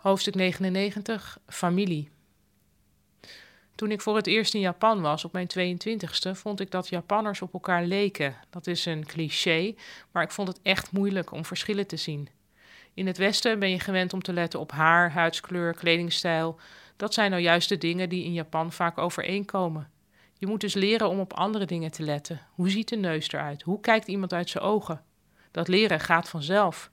Hoofdstuk 99 Familie. Toen ik voor het eerst in Japan was, op mijn 22ste, vond ik dat Japanners op elkaar leken. Dat is een cliché, maar ik vond het echt moeilijk om verschillen te zien. In het Westen ben je gewend om te letten op haar, huidskleur, kledingstijl. Dat zijn nou juist de dingen die in Japan vaak overeenkomen. Je moet dus leren om op andere dingen te letten. Hoe ziet de neus eruit? Hoe kijkt iemand uit zijn ogen? Dat leren gaat vanzelf.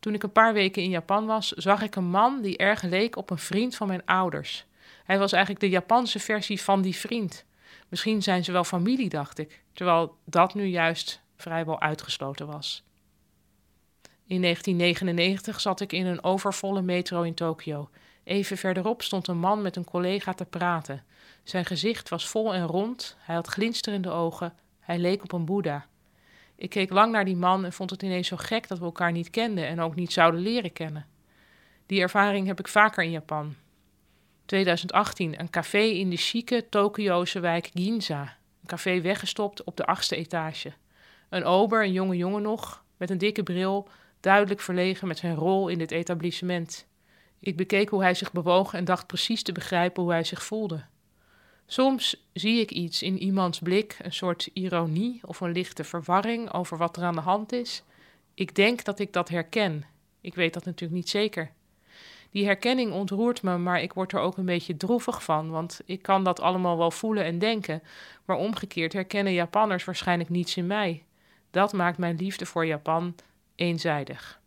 Toen ik een paar weken in Japan was, zag ik een man die erg leek op een vriend van mijn ouders. Hij was eigenlijk de Japanse versie van die vriend. Misschien zijn ze wel familie, dacht ik, terwijl dat nu juist vrijwel uitgesloten was. In 1999 zat ik in een overvolle metro in Tokio. Even verderop stond een man met een collega te praten. Zijn gezicht was vol en rond, hij had glinsterende ogen, hij leek op een boeddha. Ik keek lang naar die man en vond het ineens zo gek dat we elkaar niet kenden en ook niet zouden leren kennen. Die ervaring heb ik vaker in Japan. 2018, een café in de chique Tokio'se wijk Ginza. Een café weggestopt op de achtste etage. Een ober, een jonge jongen nog, met een dikke bril, duidelijk verlegen met zijn rol in dit etablissement. Ik bekeek hoe hij zich bewoog en dacht precies te begrijpen hoe hij zich voelde. Soms zie ik iets in iemands blik, een soort ironie of een lichte verwarring over wat er aan de hand is. Ik denk dat ik dat herken. Ik weet dat natuurlijk niet zeker. Die herkenning ontroert me, maar ik word er ook een beetje droevig van, want ik kan dat allemaal wel voelen en denken, maar omgekeerd herkennen Japanners waarschijnlijk niets in mij. Dat maakt mijn liefde voor Japan eenzijdig.